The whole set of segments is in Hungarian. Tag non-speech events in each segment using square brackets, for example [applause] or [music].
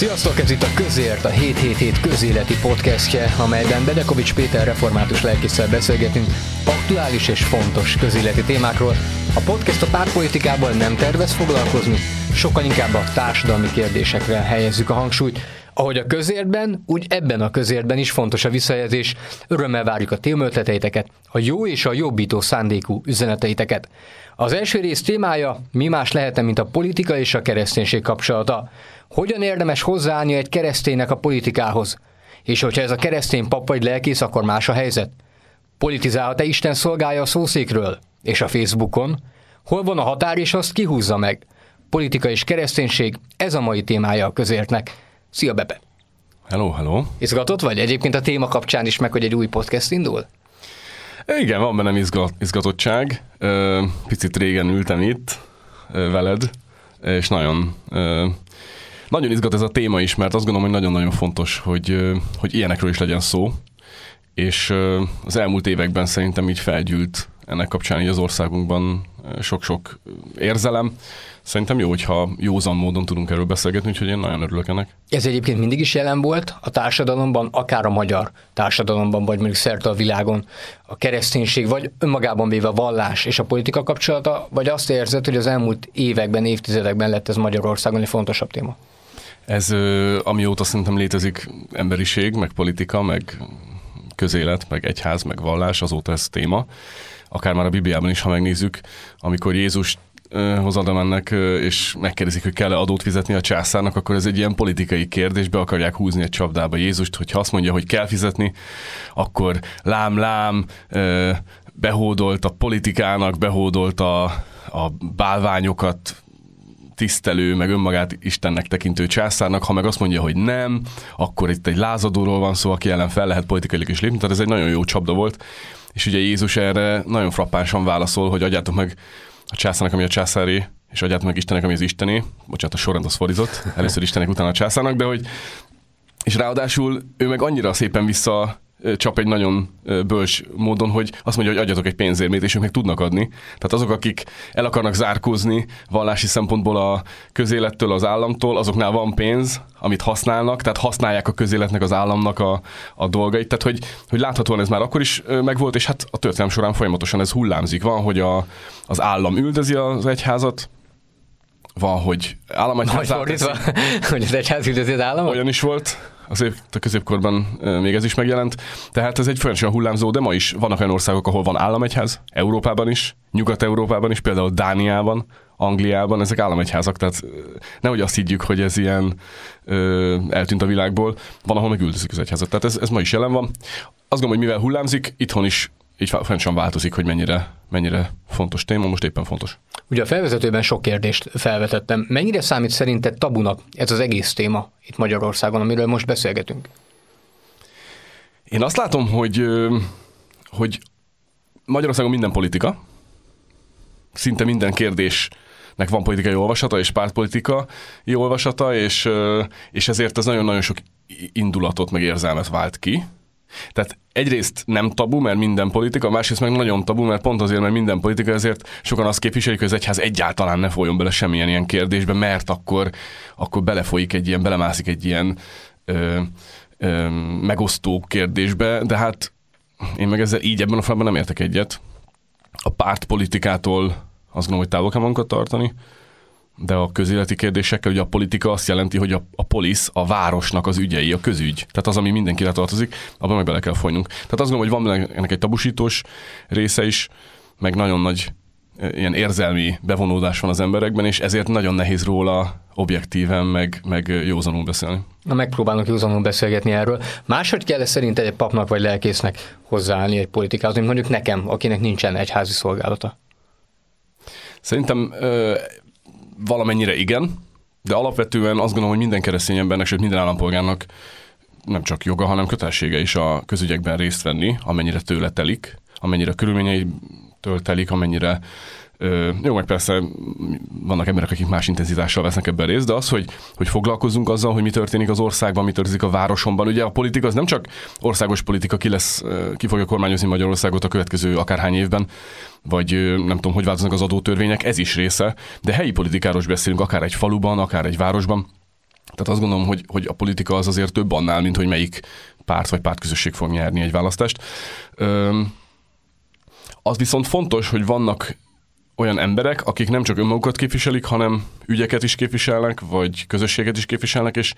Sziasztok, ez itt a Közért, a 777 közéleti podcastje, amelyben Bedekovics Péter református lelkészsel beszélgetünk aktuális és fontos közéleti témákról. A podcast a pártpolitikából nem tervez foglalkozni, sokkal inkább a társadalmi kérdésekre helyezzük a hangsúlyt. Ahogy a közértben, úgy ebben a közértben is fontos a visszajelzés. Örömmel várjuk a témötleteiteket, a jó és a jobbító szándékú üzeneteiteket. Az első rész témája mi más lehetne, mint a politika és a kereszténység kapcsolata. Hogyan érdemes hozzáállni egy kereszténynek a politikához? És hogyha ez a keresztény pap vagy lelkész, akkor más a helyzet? Politizálhat-e Isten szolgálja a szószékről? És a Facebookon? Hol van a határ, és azt kihúzza meg? Politika és kereszténység, ez a mai témája a közértnek. Szia, Bepe! Hello, hello! Izgatott vagy egyébként a téma kapcsán is meg, hogy egy új podcast indul? Igen, van bennem izgat, izgatottság. Picit régen ültem itt veled, és nagyon, nagyon izgat ez a téma is, mert azt gondolom, hogy nagyon-nagyon fontos, hogy, hogy ilyenekről is legyen szó. És az elmúlt években szerintem így felgyűlt ennek kapcsán így az országunkban sok-sok érzelem, Szerintem jó, hogyha józan módon tudunk erről beszélgetni, úgyhogy én nagyon örülök ennek. Ez egyébként mindig is jelen volt a társadalomban, akár a magyar társadalomban, vagy mondjuk szerte a világon, a kereszténység, vagy önmagában véve a vallás és a politika kapcsolata, vagy azt érzed, hogy az elmúlt években, évtizedekben lett ez Magyarországon egy fontosabb téma? Ez, amióta szerintem létezik emberiség, meg politika, meg közélet, meg egyház, meg vallás, azóta ez téma. Akár már a Bibliában is, ha megnézzük, amikor Jézus hozadom ennek, és megkérdezik, hogy kell-e adót fizetni a császárnak, akkor ez egy ilyen politikai kérdés, be akarják húzni egy csapdába Jézust, hogyha azt mondja, hogy kell fizetni, akkor lám, lám, behódolt a politikának, behódolt a, a bálványokat tisztelő, meg önmagát Istennek tekintő császárnak, ha meg azt mondja, hogy nem, akkor itt egy lázadóról van szó, aki ellen fel lehet politikailag is lépni, tehát ez egy nagyon jó csapda volt, és ugye Jézus erre nagyon frappánsan válaszol, hogy adjátok meg a császárnak, ami a császári, és adját meg Istennek, ami az isteni. Bocsánat, a sorrend az fordított. Először Istenek, utána a császárnak, de hogy és ráadásul ő meg annyira szépen vissza csap egy nagyon bölcs módon, hogy azt mondja, hogy adjatok egy pénzérmét, és ők meg tudnak adni. Tehát azok, akik el akarnak zárkózni vallási szempontból a közélettől, az államtól, azoknál van pénz, amit használnak, tehát használják a közéletnek, az államnak a, a dolgait. Tehát, hogy, hogy láthatóan ez már akkor is megvolt, és hát a történelem során folyamatosan ez hullámzik. Van, hogy a, az állam üldözi az egyházat, van, hogy államegyház... [laughs] hogy az egyház üldözi az államot? Olyan is volt, azért a középkorban még ez is megjelent. Tehát ez egy folyamatosan hullámzó, de ma is vannak olyan országok, ahol van államegyház, Európában is, Nyugat-Európában is, például Dániában, Angliában, ezek államegyházak, tehát nehogy azt higgyük, hogy ez ilyen ö, eltűnt a világból, van, ahol megüldözik az egyházat. Tehát ez, ez ma is jelen van. Azt gondolom, hogy mivel hullámzik, itthon is így folyamatosan változik, hogy mennyire, mennyire fontos téma, most éppen fontos. Ugye a felvezetőben sok kérdést felvetettem. Mennyire számít szerinted tabunak ez az egész téma itt Magyarországon, amiről most beszélgetünk? Én azt látom, hogy, hogy Magyarországon minden politika, szinte minden kérdésnek van politikai olvasata és pártpolitikai olvasata, és, és ezért ez nagyon-nagyon sok indulatot meg érzelmet vált ki. Tehát egyrészt nem tabu, mert minden politika, másrészt meg nagyon tabu, mert pont azért, mert minden politika, ezért sokan azt képviselik, hogy az egyház egyáltalán ne folyjon bele semmilyen ilyen kérdésbe, mert akkor, akkor belefolyik egy ilyen, belemászik egy ilyen ö, ö, megosztó kérdésbe, de hát én meg ezzel így ebben a falban nem értek egyet. A pártpolitikától azt gondolom, hogy távol kell magunkat tartani, de a közéleti kérdésekkel, ugye a politika azt jelenti, hogy a, a polisz, a városnak az ügyei, a közügy. Tehát az, ami mindenkire tartozik, abban meg bele kell folynunk. Tehát azt gondolom, hogy van ennek egy tabusítós része is, meg nagyon nagy e, ilyen érzelmi bevonódás van az emberekben, és ezért nagyon nehéz róla objektíven, meg, meg józanul beszélni. Na megpróbálunk józanul beszélgetni erről. Máshogy kell szerint egy papnak vagy lelkésznek hozzáállni egy politikához, mint mondjuk nekem, akinek nincsen egyházi szolgálata? Szerintem valamennyire igen, de alapvetően azt gondolom, hogy minden keresztény embernek, sőt minden állampolgárnak nem csak joga, hanem kötelessége is a közügyekben részt venni, amennyire tőle telik, amennyire körülményei telik, amennyire Jó, meg persze vannak emberek, akik más intenzitással vesznek ebben részt, de az, hogy, hogy foglalkozzunk azzal, hogy mi történik az országban, mi történik a városomban. Ugye a politika az nem csak országos politika, ki, lesz, ki fogja kormányozni Magyarországot a következő akárhány évben, vagy nem tudom, hogy változnak az adótörvények, ez is része, de helyi politikáról beszélünk, akár egy faluban, akár egy városban Tehát azt gondolom, hogy, hogy a politika az azért több annál, mint hogy melyik párt vagy pártközösség fog nyerni egy választást. Az viszont fontos, hogy vannak olyan emberek, akik nem csak önmagukat képviselik, hanem ügyeket is képviselnek, vagy közösséget is képviselnek, és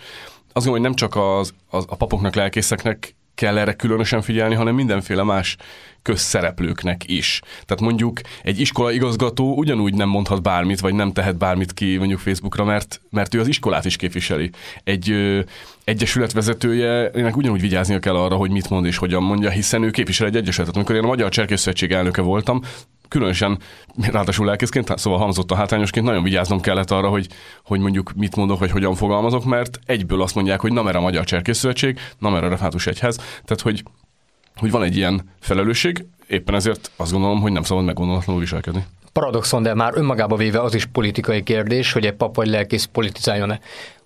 azt gondolom, hogy nem csak az, az, a papoknak, lelkészeknek kell erre különösen figyelni, hanem mindenféle más közszereplőknek is. Tehát mondjuk egy iskola igazgató ugyanúgy nem mondhat bármit, vagy nem tehet bármit ki mondjuk Facebookra, mert, mert ő az iskolát is képviseli. Egy ö, egyesület vezetője, ennek ugyanúgy vigyáznia kell arra, hogy mit mond és hogyan mondja, hiszen ő képvisel egy egyesületet. Amikor én a Magyar Cserkészszövetség elnöke voltam, különösen, ráadásul lelkészként, szóval hangzott a hátrányosként, nagyon vigyáznom kellett arra, hogy, hogy mondjuk mit mondok, vagy hogyan fogalmazok, mert egyből azt mondják, hogy na mert a Magyar Cserkészszövetség, na mert a Refátus Egyház, tehát hogy, hogy van egy ilyen felelősség, éppen ezért azt gondolom, hogy nem szabad meggondolatlanul viselkedni. Paradoxon, de már önmagába véve az is politikai kérdés, hogy egy pap vagy lelkész politizáljon-e.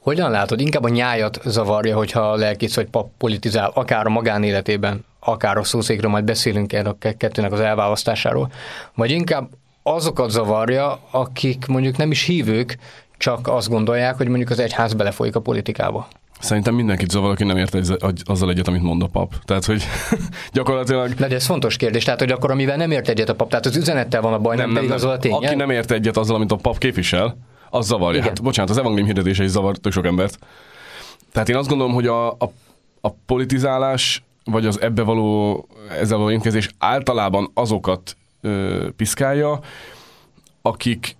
Hogyan látod? Inkább a nyájat zavarja, hogyha a lelkész vagy pap politizál, akár a magánéletében, akár a szószékről majd beszélünk erre a kettőnek az elválasztásáról, vagy inkább azokat zavarja, akik mondjuk nem is hívők, csak azt gondolják, hogy mondjuk az egyház belefolyik a politikába. Szerintem mindenkit zavar, aki nem ért egy, azzal egyet, amit mond a pap. Tehát, hogy [laughs] gyakorlatilag... De ez fontos kérdés, tehát, hogy akkor amivel nem ért egyet a pap, tehát az üzenettel van a baj, nem, nem, nem, nem. a tény. Aki nem ért egyet azzal, amit a pap képvisel, az zavarja. Igen. Hát bocsánat, az evangélium hirdetése is zavar tök sok embert. Tehát én azt gondolom, hogy a, a, a politizálás vagy az ebbe való, ezzel való énkezés általában azokat ö, piszkálja, akik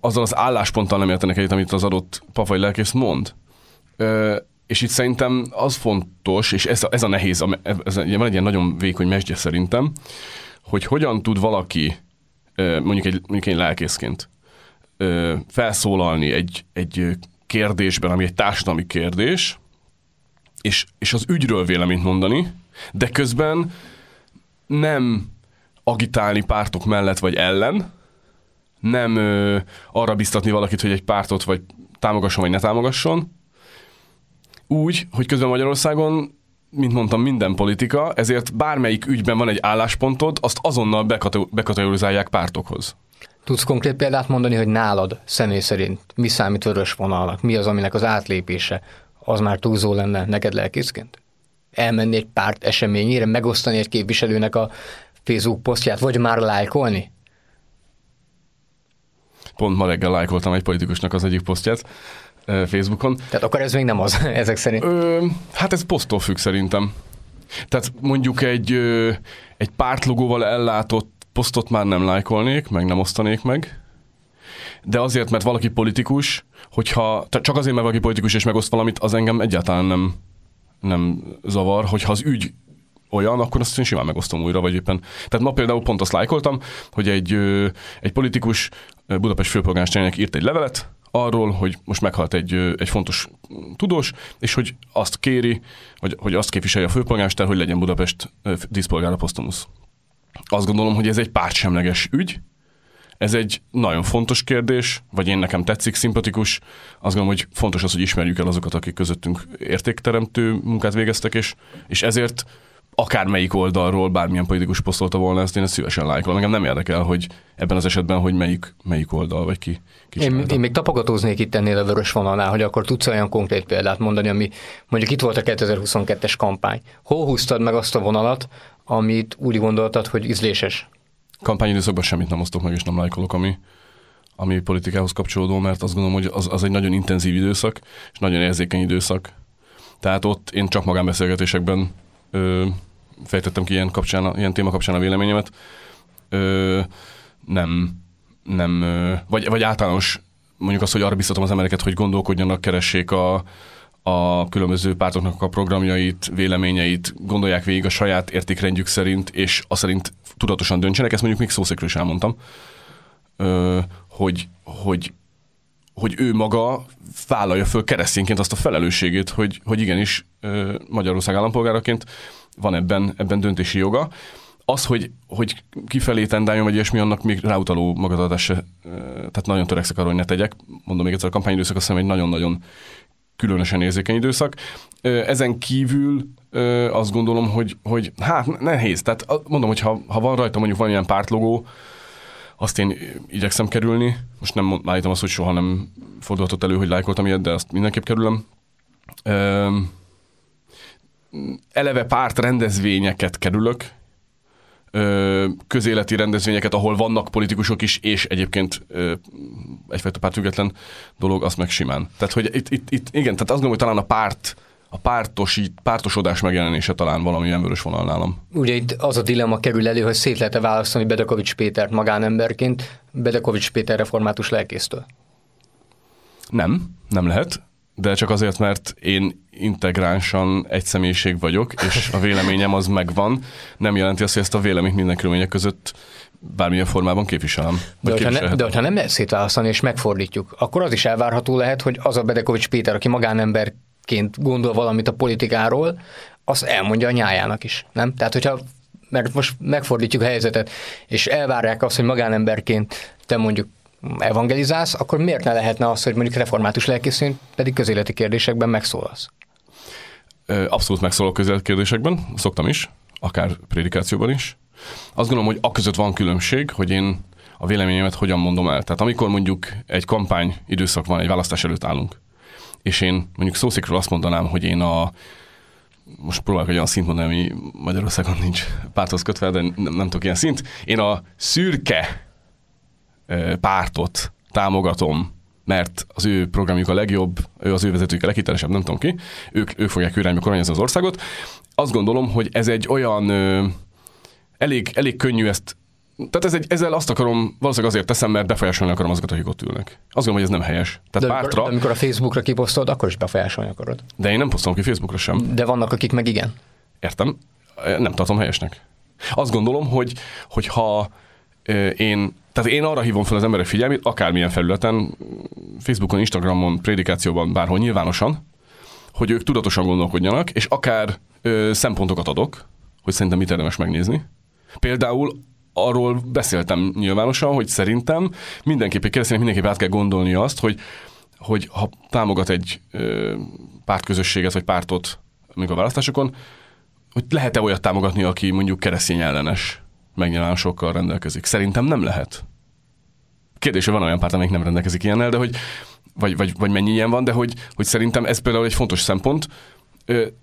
azzal az állásponttal nem értenek egyet, amit az adott vagy lelkész mond. Ö, és itt szerintem az fontos, és ez a, ez a nehéz, ez, van egy ilyen nagyon vékony mesdje szerintem, hogy hogyan tud valaki, mondjuk egy, mondjuk egy lelkészként, felszólalni egy, egy kérdésben, ami egy társadalmi kérdés, és, és az ügyről véleményt mondani, de közben nem agitálni pártok mellett vagy ellen, nem ö, arra biztatni valakit, hogy egy pártot vagy támogasson, vagy ne támogasson, úgy, hogy közben Magyarországon, mint mondtam, minden politika, ezért bármelyik ügyben van egy álláspontod, azt azonnal bekategorizálják pártokhoz. Tudsz konkrét példát mondani, hogy nálad személy szerint mi számít vörös vonalnak, mi az, aminek az átlépése, az már túlzó lenne neked lelkészként? Elmenni egy párt eseményére, megosztani egy képviselőnek a Facebook posztját, vagy már lájkolni? Pont ma reggel lájkoltam egy politikusnak az egyik posztját Facebookon. Tehát akkor ez még nem az, [laughs] ezek szerint? Ö, hát ez posztól függ szerintem. Tehát mondjuk egy, egy pártlogóval ellátott posztot már nem lájkolnék, meg nem osztanék meg, de azért, mert valaki politikus, hogyha, tehát csak azért, mert valaki politikus és megoszt valamit, az engem egyáltalán nem, nem zavar, hogyha az ügy olyan, akkor azt én simán megosztom újra, vagy éppen. Tehát ma például pont azt lájkoltam, hogy egy, egy politikus Budapest főpolgármesterének írt egy levelet, arról, hogy most meghalt egy, egy fontos tudós, és hogy azt kéri, vagy hogy azt képviselje a főpolgármester, hogy legyen Budapest díszpolgára posztumusz. Azt gondolom, hogy ez egy pártsemleges ügy, ez egy nagyon fontos kérdés, vagy én nekem tetszik, szimpatikus. Azt gondolom, hogy fontos az, hogy ismerjük el azokat, akik közöttünk értékteremtő munkát végeztek, és, és ezért akármelyik oldalról bármilyen politikus posztolta volna ezt, én ezt szívesen lájkolom. Engem nem érdekel, hogy ebben az esetben, hogy melyik, melyik oldal, vagy ki. ki én, én, még tapogatóznék itt ennél a vörös vonalnál, hogy akkor tudsz olyan konkrét példát mondani, ami mondjuk itt volt a 2022-es kampány. Hol húztad meg azt a vonalat, amit úgy gondoltad, hogy ízléses? Kampányidőszakban semmit nem osztok meg, és nem lájkolok, ami, ami politikához kapcsolódó, mert azt gondolom, hogy az, az egy nagyon intenzív időszak, és nagyon érzékeny időszak. Tehát ott én csak magánbeszélgetésekben ö, fejtettem ki ilyen, kapcsán, ilyen téma kapcsán a véleményemet. Ö, nem, nem, ö, vagy, vagy általános mondjuk azt, hogy arra biztatom az embereket, hogy gondolkodjanak, keressék a, a különböző pártoknak a programjait, véleményeit, gondolják végig a saját értékrendjük szerint, és azt szerint tudatosan döntsenek. Ezt mondjuk még szószékről is elmondtam, hogy, hogy, hogy ő maga vállalja föl keresztényként azt a felelősségét, hogy, hogy igenis Magyarország állampolgáraként van ebben, ebben döntési joga. Az, hogy, hogy kifelé tendáljon, vagy ilyesmi, annak még ráutaló magatartás se, tehát nagyon törekszek arra, hogy ne tegyek. Mondom még egyszer, a kampányidőszak azt hiszem egy nagyon-nagyon különösen érzékeny időszak. Ezen kívül azt gondolom, hogy, hogy hát nehéz. Tehát mondom, hogy ha, ha van rajta mondjuk valamilyen pártlogó, azt én igyekszem kerülni. Most nem állítom azt, hogy soha nem fordulhatott elő, hogy lájkoltam ilyet, de azt mindenképp kerülöm. Eleve párt rendezvényeket kerülök, ö, közéleti rendezvényeket, ahol vannak politikusok is, és egyébként ö, egyfajta pártfüggetlen dolog, azt meg simán. Tehát, hogy itt, itt, itt igen, tehát azt gondolom, hogy talán a párt a pártosi, pártosodás megjelenése talán valami vörös vonal nálam. Ugye itt az a dilemma kerül elő, hogy szét lehet-e választani Bedekovics Pétert magánemberként Bedekovics Péter református lelkésztől? Nem, nem lehet, de csak azért, mert én integránsan egy személyiség vagyok, és a véleményem az megvan, nem jelenti azt, hogy ezt a véleményt minden körülmények között bármilyen formában képviselem. De hogyha, ne, de hogyha nem lehet szétválasztani, és megfordítjuk, akkor az is elvárható lehet, hogy az a Bedekovics Péter, aki magánember ként gondol valamit a politikáról, azt elmondja a nyájának is, nem? Tehát, hogyha mert most megfordítjuk a helyzetet, és elvárják azt, hogy magánemberként te mondjuk evangelizálsz, akkor miért ne lehetne az, hogy mondjuk református lelkészként pedig közéleti kérdésekben megszólalsz? Abszolút megszólok közéleti kérdésekben, szoktam is, akár prédikációban is. Azt gondolom, hogy a között van különbség, hogy én a véleményemet hogyan mondom el. Tehát amikor mondjuk egy kampány időszak van, egy választás előtt állunk, és én mondjuk szószékről azt mondanám, hogy én a most próbálok olyan szint mondani, ami Magyarországon nincs párthoz kötve, de nem, nem tudok ilyen szint. Én a szürke pártot támogatom, mert az ő programjuk a legjobb, ő az ő vezetőjük a leghitelesebb, nem tudom ki, ők, ők fogják irányba kormányozni az országot. Azt gondolom, hogy ez egy olyan ö, elég, elég könnyű ezt tehát ez egy, ezzel azt akarom, valószínűleg azért teszem, mert befolyásolni akarom azokat, akik ott ülnek. Azt gondolom, hogy ez nem helyes. Tehát de, pártra, de amikor a Facebookra kiposztolod, akkor is befolyásolni akarod. De én nem posztolom ki Facebookra sem. De vannak, akik meg igen. Értem. Nem tartom helyesnek. Azt gondolom, hogy, hogy ha én, tehát én arra hívom fel az emberek figyelmét, akármilyen felületen, Facebookon, Instagramon, prédikációban, bárhol nyilvánosan, hogy ők tudatosan gondolkodjanak, és akár ö, szempontokat adok, hogy szerintem mit érdemes megnézni. Például arról beszéltem nyilvánosan, hogy szerintem mindenképp egy kereszténynek mindenképp át kell gondolni azt, hogy, hogy ha támogat egy ö, pártközösséget vagy pártot még a választásokon, hogy lehet-e olyat támogatni, aki mondjuk keresztény ellenes megnyilvánulásokkal rendelkezik. Szerintem nem lehet. Kérdés, hogy van olyan párt, amelyik nem rendelkezik ilyennel, de hogy, vagy, vagy, vagy mennyi ilyen van, de hogy, hogy szerintem ez például egy fontos szempont,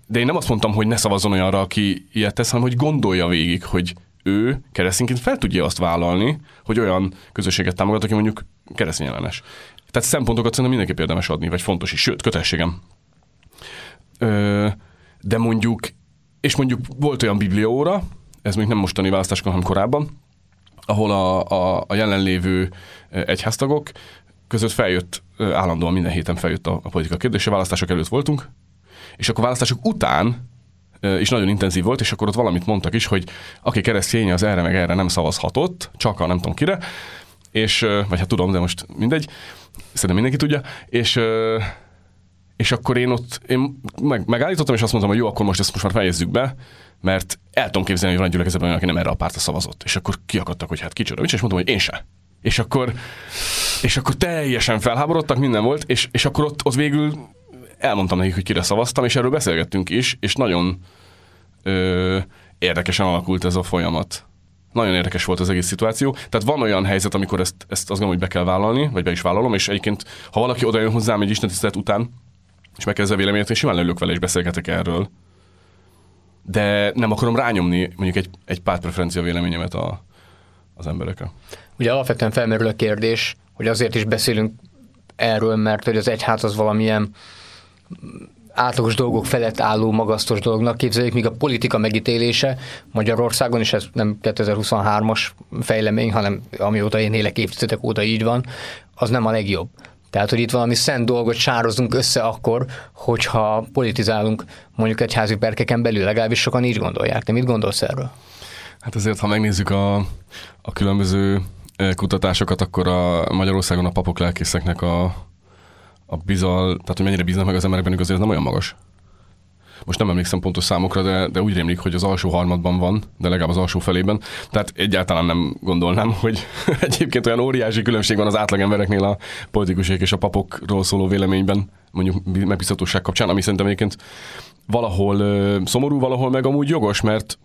de én nem azt mondtam, hogy ne szavazzon olyanra, aki ilyet tesz, hanem hogy gondolja végig, hogy ő keresztényként fel tudja azt vállalni, hogy olyan közösséget támogat, aki mondjuk keresztény ellenes. Tehát szempontokat szerintem mindenképp érdemes adni, vagy fontos is, sőt, kötelességem. De mondjuk, és mondjuk volt olyan biblióra, ez még nem mostani választásokon, hanem korábban, ahol a, a, a jelenlévő egyháztagok között feljött, állandóan minden héten feljött a, a politika kérdése, választások előtt voltunk, és akkor választások után is nagyon intenzív volt, és akkor ott valamit mondtak is, hogy aki keresztény, az erre meg erre nem szavazhatott, csak a nem tudom kire, és, vagy hát tudom, de most mindegy, szerintem mindenki tudja, és és akkor én ott én meg, megállítottam, és azt mondtam, hogy jó, akkor most ezt most már fejezzük be, mert el tudom képzelni, hogy van egy gyülekezetben aki nem erre a pártra szavazott. És akkor kiakadtak, hogy hát kicsoda, és mondtam, hogy én se. És akkor, és akkor teljesen felháborodtak, minden volt, és, és akkor ott, ott végül elmondtam nekik, hogy kire szavaztam, és erről beszélgettünk is, és nagyon ö, érdekesen alakult ez a folyamat. Nagyon érdekes volt az egész szituáció. Tehát van olyan helyzet, amikor ezt, ezt azt gondolom, hogy be kell vállalni, vagy be is vállalom, és egyébként, ha valaki oda jön hozzám egy istentisztelet után, és megkezdve a véleményet, én simán leülök vele, és beszélgetek erről. De nem akarom rányomni mondjuk egy, egy pártpreferencia véleményemet a, az emberekre. Ugye alapvetően felmerül a kérdés, hogy azért is beszélünk erről, mert hogy az egyház az valamilyen átlagos dolgok felett álló magasztos dolognak képzeljük, míg a politika megítélése Magyarországon, és ez nem 2023-as fejlemény, hanem amióta én élek évtizedek óta így van, az nem a legjobb. Tehát, hogy itt valami szent dolgot sározunk össze akkor, hogyha politizálunk mondjuk egy házi perkeken belül, legalábbis sokan így gondolják. Te mit gondolsz erről? Hát azért, ha megnézzük a, a különböző kutatásokat, akkor a Magyarországon a papok lelkészeknek a, a bizal, tehát hogy mennyire bíznak meg az emberekben, azért nem olyan magas. Most nem emlékszem pontos számokra, de, de úgy rémlik, hogy az alsó harmadban van, de legalább az alsó felében. Tehát egyáltalán nem gondolnám, hogy [laughs] egyébként olyan óriási különbség van az átlagembereknél a politikusok és a papokról szóló véleményben, mondjuk megbízhatóság kapcsán, ami szerintem egyébként valahol ö, szomorú, valahol meg amúgy jogos, mert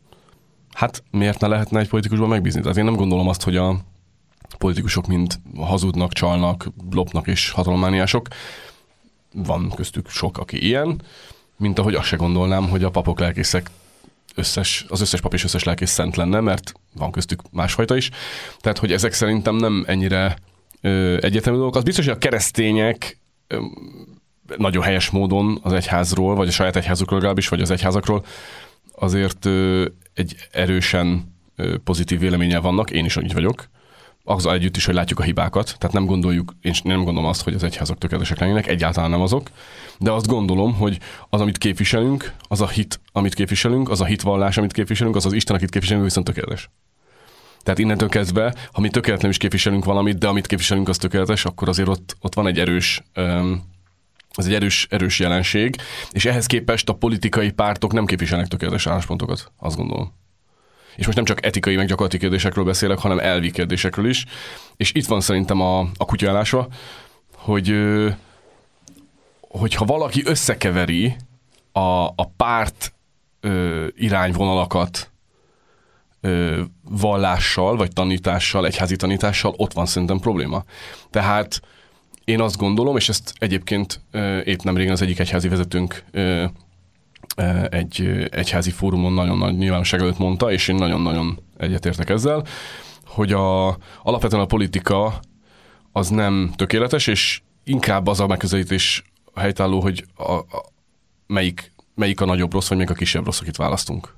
hát miért ne lehetne egy politikusban megbízni? Tehát én nem gondolom azt, hogy a politikusok mind hazudnak, csalnak, lopnak és hatalommániások. van köztük sok, aki ilyen, mint ahogy azt se gondolnám, hogy a papok lelkészek összes, az összes pap és összes lelkész szent lenne, mert van köztük másfajta is. Tehát, hogy ezek szerintem nem ennyire ö, egyetemű dolgok. Az biztos, hogy a keresztények ö, nagyon helyes módon az egyházról, vagy a saját egyházukról legalábbis, vagy az egyházakról azért ö, egy erősen ö, pozitív véleménnyel vannak, én is így vagyok, azzal együtt is, hogy látjuk a hibákat, tehát nem gondoljuk, én nem gondolom azt, hogy az egyházak tökéletesek lennének, egyáltalán nem azok, de azt gondolom, hogy az, amit képviselünk, az a hit, amit képviselünk, az a hitvallás, amit képviselünk, az az Isten, akit képviselünk, viszont tökéletes. Tehát innentől kezdve, ha mi tökéletlen is képviselünk valamit, de amit képviselünk, az tökéletes, akkor azért ott, ott van egy erős um, ez egy erős, erős jelenség, és ehhez képest a politikai pártok nem képviselnek tökéletes álláspontokat, azt gondolom. És most nem csak etikai, meg gyakorlati kérdésekről beszélek, hanem elvi kérdésekről is. És itt van szerintem a, a kutyállása, hogy hogyha valaki összekeveri a, a párt ö, irányvonalakat ö, vallással, vagy tanítással, egyházi tanítással, ott van szerintem probléma. Tehát én azt gondolom, és ezt egyébként épp nem régen az egyik egyházi vezetőnk egy egyházi fórumon nagyon nagy nyilvánosság előtt mondta, és én nagyon-nagyon egyetértek ezzel, hogy a, alapvetően a politika az nem tökéletes, és inkább az a megközelítés helytálló, hogy a, a, melyik, melyik a nagyobb rossz, vagy melyik a kisebb rossz, akit választunk.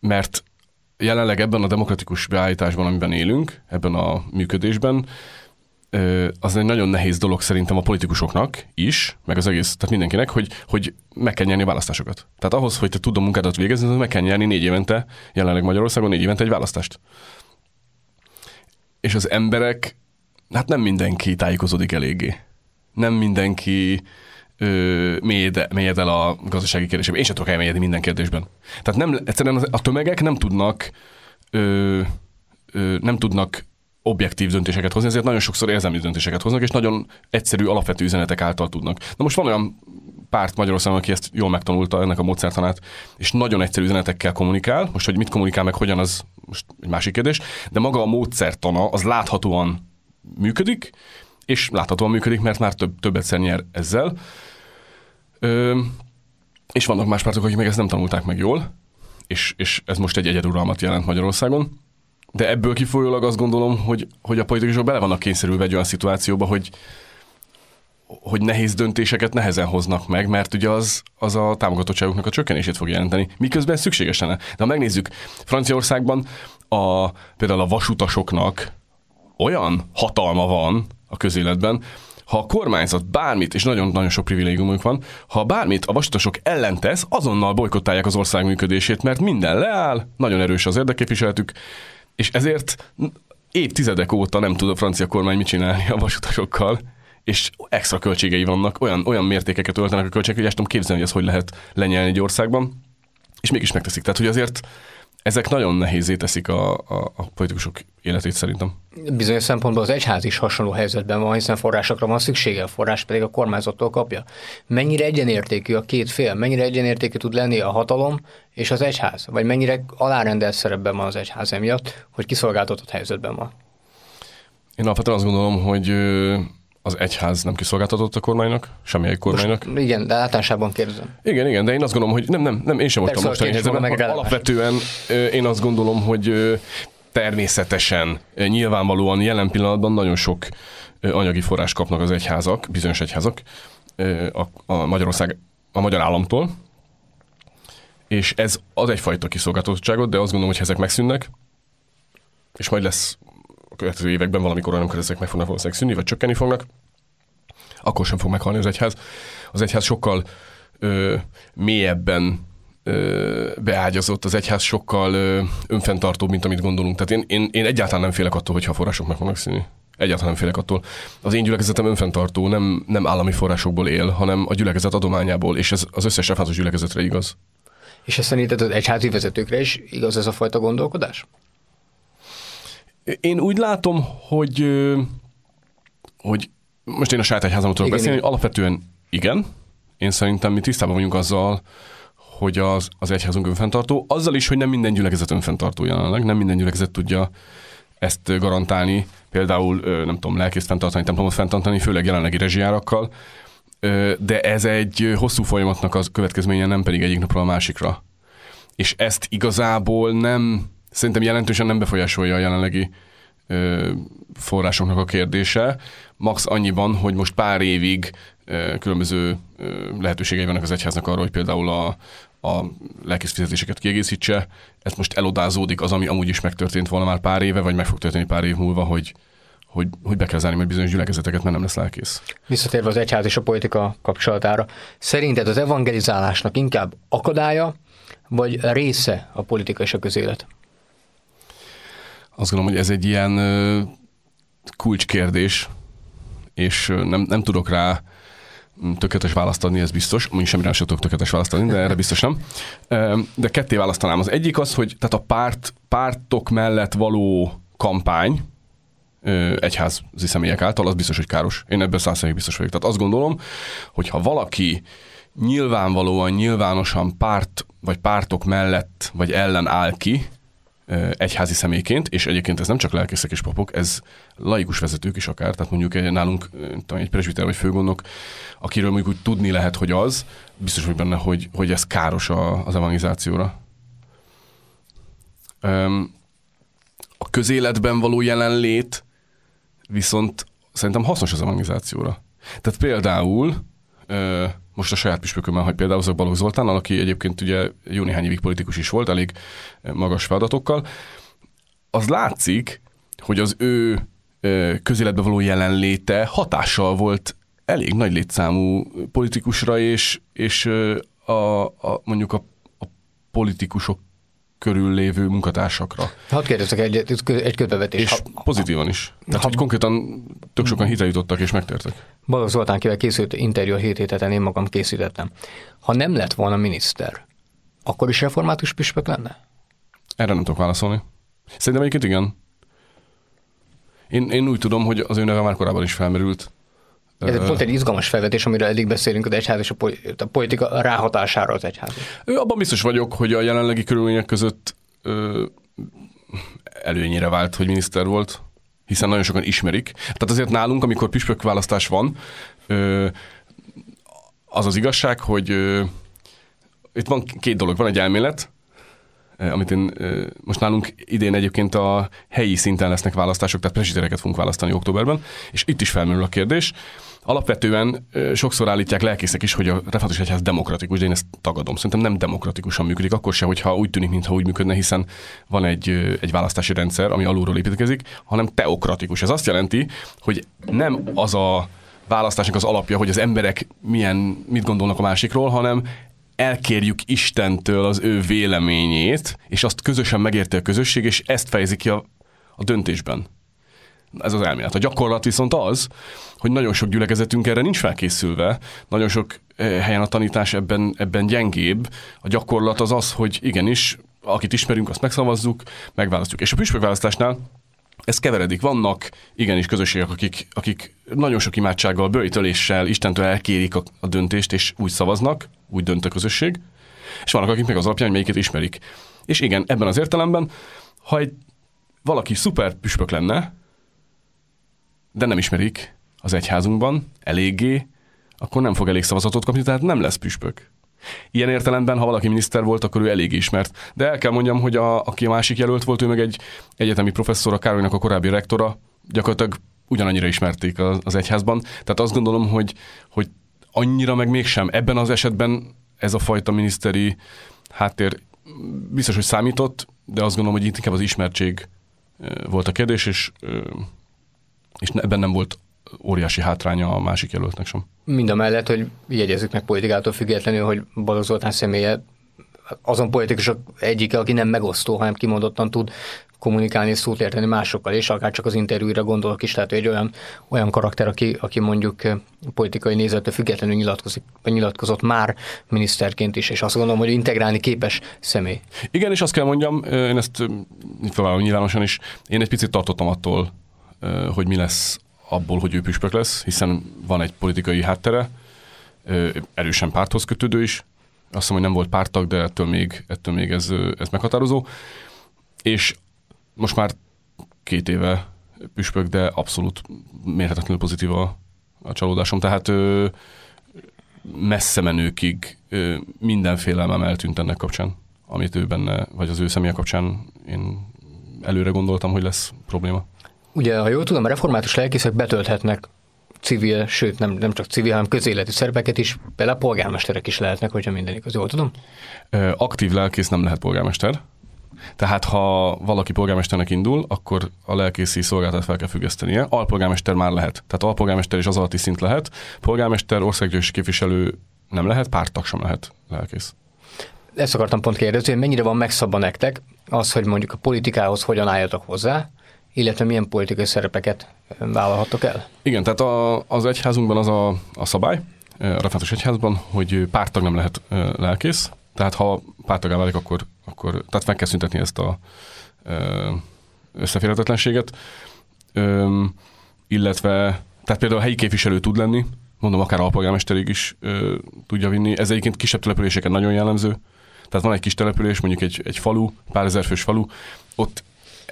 Mert jelenleg ebben a demokratikus beállításban, amiben élünk, ebben a működésben, az egy nagyon nehéz dolog szerintem a politikusoknak is, meg az egész, tehát mindenkinek, hogy, hogy meg kell nyerni a választásokat. Tehát ahhoz, hogy te tud munkádat végezni, meg kell nyerni négy évente, jelenleg Magyarországon négy évente egy választást. És az emberek, hát nem mindenki tájékozódik eléggé. Nem mindenki ö, mélyed, mélyed el a gazdasági kérdésében. Én sem tudok elmélyedni minden kérdésben. Tehát nem, egyszerűen a tömegek nem tudnak ö, ö, nem tudnak objektív döntéseket hozni, ezért nagyon sokszor érzelmi döntéseket hoznak, és nagyon egyszerű, alapvető üzenetek által tudnak. Na most van olyan párt Magyarországon, aki ezt jól megtanulta, ennek a módszertanát, és nagyon egyszerű üzenetekkel kommunikál. Most, hogy mit kommunikál meg, hogyan, az most egy másik kérdés, de maga a módszertana az láthatóan működik, és láthatóan működik, mert már több, több egyszer nyer ezzel. Ö, és vannak más pártok, akik meg ezt nem tanulták meg jól, és, és ez most egy egyeduralmat jelent Magyarországon. De ebből kifolyólag azt gondolom, hogy, hogy a politikusok bele vannak kényszerülve egy olyan szituációba, hogy, hogy nehéz döntéseket nehezen hoznak meg, mert ugye az, az a támogatottságuknak a csökkenését fog jelenteni, miközben szükséges lenne. De ha megnézzük, Franciaországban a, például a vasutasoknak olyan hatalma van a közéletben, ha a kormányzat bármit, és nagyon-nagyon sok privilégiumunk van, ha bármit a vasutasok ellen tesz, azonnal bolykottálják az ország működését, mert minden leáll, nagyon erős az érdekképviseletük, és ezért évtizedek óta nem tud a francia kormány mit csinálni a vasutasokkal, és extra költségei vannak, olyan, olyan mértékeket öltenek a költségek, hogy ezt tudom képzelni, hogy ez hogy lehet lenyelni egy országban, és mégis megteszik. Tehát, hogy azért ezek nagyon nehézé teszik a, a, a politikusok életét szerintem. Bizonyos szempontból az egyház is hasonló helyzetben van, hiszen forrásokra van szüksége, a forrás pedig a kormányzattól kapja. Mennyire egyenértékű a két fél, mennyire egyenértékű tud lenni a hatalom és az egyház, vagy mennyire alárendelt szerepben van az egyház emiatt, hogy kiszolgáltatott helyzetben van? Én alapvetően azt gondolom, hogy az egyház nem kiszolgáltatott a kormánynak, semmelyik kormánynak. Most, igen, de általánosában kérdezem. Igen, igen, de én azt gondolom, hogy nem, nem, nem én sem voltam mostani helyzetben. Alapvetően én azt gondolom, hogy természetesen, nyilvánvalóan jelen pillanatban nagyon sok anyagi forrás kapnak az egyházak, bizonyos egyházak a, a Magyarország, a magyar államtól, és ez az egyfajta kiszolgáltatottságot, de azt gondolom, hogy ezek megszűnnek, és majd lesz a következő években valamikor, amikor ezek meg fognak valószínűleg szűnni, vagy csökkenni fognak, akkor sem fog meghalni az egyház. Az egyház sokkal ö, mélyebben ö, beágyazott, az egyház sokkal ö, önfenntartóbb, mint amit gondolunk. Tehát én, én, én egyáltalán nem félek attól, hogyha a források meg fognak szűnni. Egyáltalán nem félek attól. Az én gyülekezetem önfenntartó, nem, nem állami forrásokból él, hanem a gyülekezet adományából, és ez az összes református gyülekezetre igaz. És ezt szerinted az egyházi vezetőkre is igaz ez a fajta gondolkodás? Én úgy látom, hogy, hogy most én a saját egyházamot tudok beszélni, hogy alapvetően igen. Én szerintem mi tisztában vagyunk azzal, hogy az, az egyházunk önfenntartó, azzal is, hogy nem minden gyülekezet önfenntartó jelenleg, nem minden gyülekezet tudja ezt garantálni, például nem tudom, lelkészt fenntartani, templomot fenntartani, főleg jelenlegi rezsijárakkal, de ez egy hosszú folyamatnak az következménye, nem pedig egyik napról a másikra. És ezt igazából nem, szerintem jelentősen nem befolyásolja a jelenlegi forrásoknak a kérdése. Max annyiban, hogy most pár évig különböző lehetőségei vannak az egyháznak arra, hogy például a, a lelkész fizetéseket kiegészítse. Ez most elodázódik az, ami amúgy is megtörtént volna már pár éve, vagy meg fog történni pár év múlva, hogy, hogy, hogy be kell zárni majd bizonyos gyülekezeteket, mert nem lesz lelkész. Visszatérve az egyház és a politika kapcsolatára, szerinted az evangelizálásnak inkább akadálya, vagy része a politika és a közélet? Azt gondolom, hogy ez egy ilyen kulcskérdés, és nem, nem tudok rá tökéletes választ adni, ez biztos. Mondjuk semmire sem tudok tökéletes választ adni, de erre biztos nem. De ketté választanám. Az egyik az, hogy tehát a párt, pártok mellett való kampány, egyházi személyek által, az biztos, hogy káros. Én ebben százszerűen biztos vagyok. Tehát azt gondolom, hogy ha valaki nyilvánvalóan, nyilvánosan párt vagy pártok mellett vagy ellen áll ki, egyházi személyként, és egyébként ez nem csak lelkészek és papok, ez laikus vezetők is akár, tehát mondjuk egy, nálunk egy presbiter vagy főgondnok, akiről mondjuk úgy tudni lehet, hogy az, biztos vagy benne, hogy, hogy ez káros a, az evangelizációra. A közéletben való jelenlét viszont szerintem hasznos az evangelizációra. Tehát például most a saját püspökömmel, hogy például azok Balogh Zoltán, aki egyébként ugye jó néhány évig politikus is volt, elég magas feladatokkal, az látszik, hogy az ő közéletbe való jelenléte hatással volt elég nagy létszámú politikusra, és, és a, a, mondjuk a, a politikusok körül lévő munkatársakra. Hadd kérdezzek egy, egy közbevetés. És ha, pozitívan is. Tehát, ha, hogy konkrétan tök sokan hitre jutottak és megtértek. Balogh Zoltán kivel készült interjú a hét héten, én magam készítettem. Ha nem lett volna miniszter, akkor is református püspök lenne? Erre nem tudok válaszolni. Szerintem egyébként igen. Én, én úgy tudom, hogy az ő neve már korábban is felmerült. Ez pont egy izgalmas felvetés, amiről eddig beszélünk, az egyház és a politika ráhatására az egyház. Abban biztos vagyok, hogy a jelenlegi körülmények között ö, előnyére vált, hogy miniszter volt, hiszen nagyon sokan ismerik. Tehát azért nálunk, amikor püspök választás van, az az igazság, hogy itt van két dolog. Van egy elmélet, amit én, most nálunk idén egyébként a helyi szinten lesznek választások, tehát presitereket fogunk választani októberben, és itt is felmerül a kérdés, Alapvetően sokszor állítják lelkészek is, hogy a református egyház demokratikus, de én ezt tagadom. Szerintem nem demokratikusan működik, akkor se, hogyha úgy tűnik, mintha úgy működne, hiszen van egy, egy választási rendszer, ami alulról építkezik, hanem teokratikus. Ez azt jelenti, hogy nem az a választásnak az alapja, hogy az emberek milyen, mit gondolnak a másikról, hanem elkérjük Istentől az ő véleményét, és azt közösen megérti a közösség, és ezt fejezi ki a, a döntésben ez az elmélet. A gyakorlat viszont az, hogy nagyon sok gyülekezetünk erre nincs felkészülve, nagyon sok eh, helyen a tanítás ebben, ebben gyengébb. A gyakorlat az az, hogy igenis, akit ismerünk, azt megszavazzuk, megválasztjuk. És a püspökválasztásnál ez keveredik. Vannak igenis közösségek, akik, akik nagyon sok imádsággal, bőjtöléssel Istentől elkérik a, a döntést, és úgy szavaznak, úgy dönt a közösség, és vannak, akik meg az alapján, hogy melyiket ismerik. És igen, ebben az értelemben, ha egy valaki szuper püspök lenne, de nem ismerik az egyházunkban eléggé, akkor nem fog elég szavazatot kapni, tehát nem lesz püspök. Ilyen értelemben, ha valaki miniszter volt, akkor ő elég ismert. De el kell mondjam, hogy a, aki a másik jelölt volt, ő meg egy egyetemi professzor, a Károlynak a korábbi rektora, gyakorlatilag ugyanannyira ismerték az, az egyházban. Tehát azt gondolom, hogy, hogy annyira meg mégsem. Ebben az esetben ez a fajta miniszteri háttér biztos, hogy számított, de azt gondolom, hogy itt inkább az ismertség volt a kérdés, és és ebben nem volt óriási hátránya a másik jelöltnek sem. Mind a mellett, hogy jegyezzük meg politikától függetlenül, hogy Balogh Zoltán személye azon politikusok egyike, aki nem megosztó, hanem kimondottan tud kommunikálni és szót érteni másokkal, és akár csak az interjúra gondolok is, tehát egy olyan, olyan karakter, aki, aki mondjuk politikai nézettől függetlenül nyilatkozik, nyilatkozott már miniszterként is, és azt gondolom, hogy integrálni képes személy. Igen, és azt kell mondjam, én ezt itt nyilvánosan is, én egy picit tartottam attól, hogy mi lesz abból, hogy ő püspök lesz, hiszen van egy politikai háttere, erősen párthoz kötődő is. Azt mondom, hogy nem volt pártag, de ettől még, ettől még ez, ez meghatározó. És most már két éve püspök, de abszolút mérhetetlenül pozitív a, a csalódásom. Tehát messze menőkig ö, minden félelmem eltűnt ennek kapcsán, amit ő benne, vagy az ő személye kapcsán én előre gondoltam, hogy lesz probléma. Ugye, ha jól tudom, a református lelkészek betölthetnek civil, sőt nem, nem csak civil, hanem közéleti szerepeket is, például polgármesterek is lehetnek, hogyha minden igaz, jól tudom? Aktív lelkész nem lehet polgármester, tehát ha valaki polgármesternek indul, akkor a lelkészi szolgáltat fel kell függesztenie. Alpolgármester már lehet. Tehát alpolgármester is az alatti szint lehet. Polgármester, országgyűlési képviselő nem lehet, pártag sem lehet lelkész. Ezt akartam pont kérdezni, hogy mennyire van megszabva nektek az, hogy mondjuk a politikához hogyan álljatok hozzá, illetve milyen politikai szerepeket vállalhattok el? Igen, tehát a, az egyházunkban az a, a szabály, a református egyházban, hogy pártag nem lehet lelkész, tehát ha pártagá válik, akkor, akkor tehát meg kell szüntetni ezt a összeférhetetlenséget, illetve tehát például a helyi képviselő tud lenni, mondom, akár alpolgármesterig is ö, tudja vinni. Ez egyébként kisebb településeken nagyon jellemző. Tehát van egy kis település, mondjuk egy, egy falu, pár ezer fős falu, ott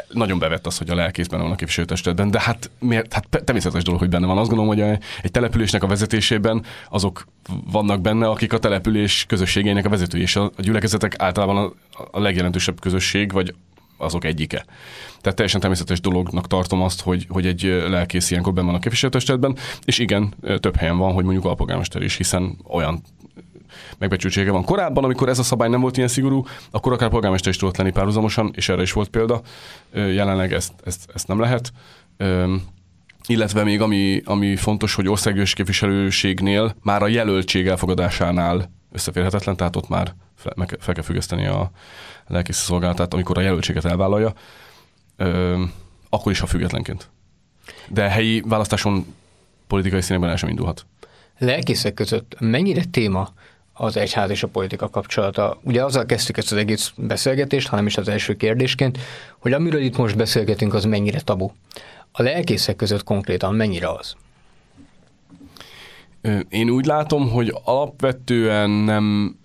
nagyon bevett az, hogy a lelkész benne van a képviselőtestületben, de hát, miért, hát természetes dolog, hogy benne van. Azt gondolom, hogy egy településnek a vezetésében azok vannak benne, akik a település közösségeinek a vezetői, és a, gyülekezetek általában a, a legjelentősebb közösség, vagy azok egyike. Tehát teljesen természetes dolognak tartom azt, hogy, hogy egy lelkész ilyenkor benne van a képviselőtestületben, és igen, több helyen van, hogy mondjuk alpolgármester is, hiszen olyan megbecsültsége van. Korábban, amikor ez a szabály nem volt ilyen szigorú, akkor akár polgármester is tudott lenni párhuzamosan, és erre is volt példa. Jelenleg ezt, ezt, ezt nem lehet. Illetve még ami, ami fontos, hogy országgyűlési képviselőségnél már a jelöltség elfogadásánál összeférhetetlen, tehát ott már fel, meg, fel kell függeszteni a lelkész szolgálatát, amikor a jelöltséget elvállalja, ö, akkor is, ha függetlenként. De helyi választáson politikai színekben el sem indulhat. Lelkészek között mennyire téma az egyház és a politika kapcsolata. Ugye azzal kezdtük ezt az egész beszélgetést, hanem is az első kérdésként, hogy amiről itt most beszélgetünk, az mennyire tabu. A lelkészek között konkrétan mennyire az? Én úgy látom, hogy alapvetően nem,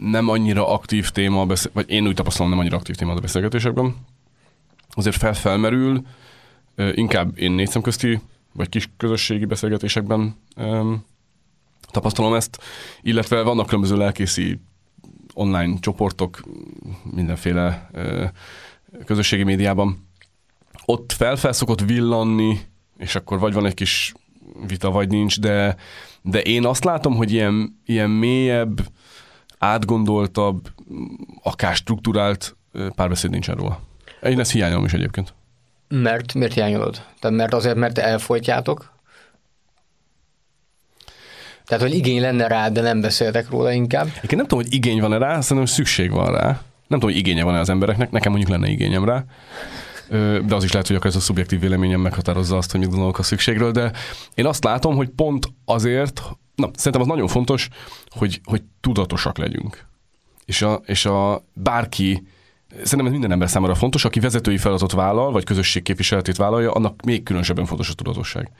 nem annyira aktív téma, vagy én úgy tapasztalom, nem annyira aktív téma a beszélgetésekben. Azért felfelmerül, inkább én négy közti, vagy kis közösségi beszélgetésekben tapasztalom ezt, illetve vannak különböző lelkészi online csoportok, mindenféle közösségi médiában. Ott felfel szokott villanni, és akkor vagy van egy kis vita, vagy nincs, de, de én azt látom, hogy ilyen, ilyen mélyebb, átgondoltabb, akár struktúrált párbeszéd nincsen róla. Én ezt hiányolom is egyébként. Mert miért hiányolod? Tehát mert azért, mert elfolytjátok, tehát, hogy igény lenne rá, de nem beszéltek róla inkább. Én nem tudom, hogy igény van-e rá, szerintem szükség van rá. Nem tudom, hogy igénye van-e az embereknek, nekem mondjuk lenne igényem rá. De az is lehet, hogy akkor ez a szubjektív véleményem meghatározza azt, hogy mit gondolok a szükségről, de én azt látom, hogy pont azért, na, szerintem az nagyon fontos, hogy, hogy tudatosak legyünk. És a, és a bárki, szerintem ez minden ember számára fontos, aki vezetői feladatot vállal, vagy közösség képviseletét vállalja, annak még különösebben fontos a tudatosság.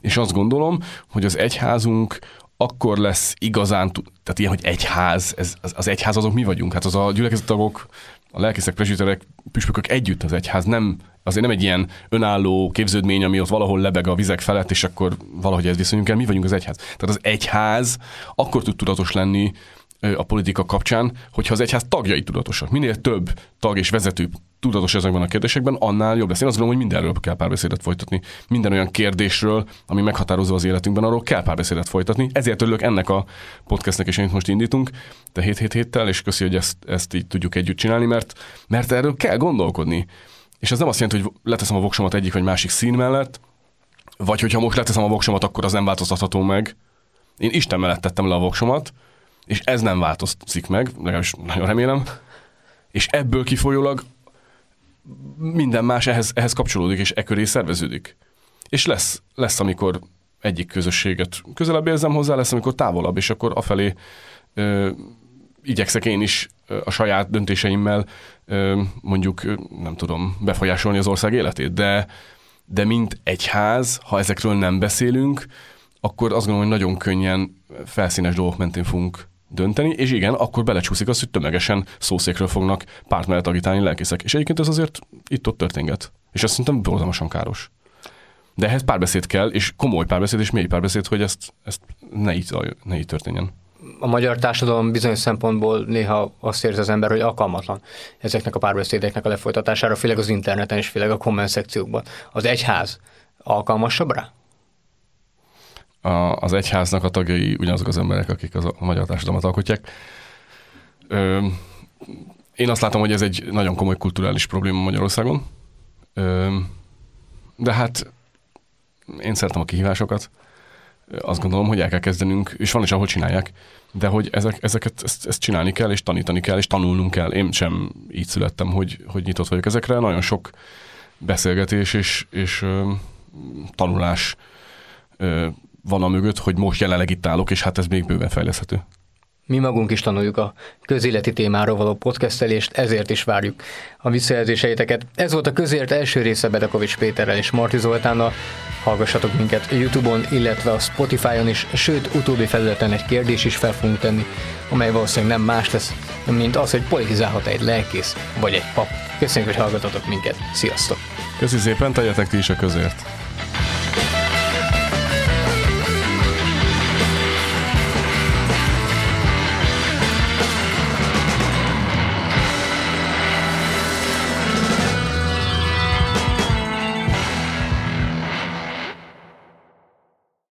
És azt gondolom, hogy az egyházunk akkor lesz igazán, tehát ilyen, hogy egyház, ez, az, az egyház azok mi vagyunk, hát az a gyülekezettagok, a lelkészek, presbiterek, püspökök együtt az egyház, nem, azért nem egy ilyen önálló képződmény, ami ott valahol lebeg a vizek felett, és akkor valahogy ez viszonyunk el, mi vagyunk az egyház. Tehát az egyház akkor tud tudatos lenni a politika kapcsán, hogyha az egyház tagjai tudatosak. Minél több tag és vezető tudatos ezekben a kérdésekben, annál jobb lesz. Én azt gondolom, hogy mindenről kell párbeszédet folytatni. Minden olyan kérdésről, ami meghatározó az életünkben, arról kell párbeszédet folytatni. Ezért örülök ennek a podcastnek is, amit most indítunk, de 7 hét héttel, és köszi, hogy ezt, ezt így tudjuk együtt csinálni, mert, mert erről kell gondolkodni. És ez nem azt jelenti, hogy leteszem a voksomat egyik vagy másik szín mellett, vagy hogyha most leteszem a voksomat, akkor az nem változtatható meg. Én Isten mellett tettem le a voksomat, és ez nem változik meg, legalábbis nagyon remélem, és ebből kifolyólag minden más ehhez, ehhez kapcsolódik, és e köré szerveződik. És lesz, lesz, amikor egyik közösséget közelebb érzem hozzá, lesz, amikor távolabb, és akkor afelé ö, igyekszek én is a saját döntéseimmel ö, mondjuk, nem tudom, befolyásolni az ország életét, de, de mint egyház, ha ezekről nem beszélünk, akkor azt gondolom, hogy nagyon könnyen felszínes dolgok mentén fogunk dönteni, és igen, akkor belecsúszik az, hogy tömegesen szószékről fognak párt mellett agitálni lelkészek. És egyébként ez azért itt-ott történget. És azt szerintem borzalmasan káros. De ehhez párbeszéd kell, és komoly párbeszéd, és mély párbeszéd, hogy ezt, ezt ne, így, ne így történjen a magyar társadalom bizonyos szempontból néha azt érzi az ember, hogy alkalmatlan ezeknek a párbeszédeknek a lefolytatására, főleg az interneten és főleg a komment szekciókban. Az egyház alkalmasabb rá? A, az egyháznak a tagjai ugyanazok az emberek, akik az a magyar társadalmat alkotják. Ö, én azt látom, hogy ez egy nagyon komoly kulturális probléma Magyarországon. Ö, de hát én szeretem a kihívásokat azt gondolom, hogy el kell kezdenünk, és van is, ahol csinálják, de hogy ezek, ezeket ezt, ezt csinálni kell, és tanítani kell, és tanulnunk kell. Én sem így születtem, hogy, hogy nyitott vagyok ezekre. Nagyon sok beszélgetés és, és ö, tanulás ö, van a mögött, hogy most jelenleg itt állok, és hát ez még bőven fejleszthető. Mi magunk is tanuljuk a közéleti témáról való podcastelést, ezért is várjuk a visszajelzéseiteket. Ez volt a közért első része Bedekovics Péterrel és Marti Zoltánnal. Hallgassatok minket YouTube-on, illetve a Spotify-on is, sőt, utóbbi felületen egy kérdés is fel fogunk tenni, amely valószínűleg nem más lesz, mint az, hogy politizálhat egy lelkész vagy egy pap. Köszönjük, hogy hallgatotok minket. Sziasztok! Köszönjük szépen, tegyetek ti is a közért!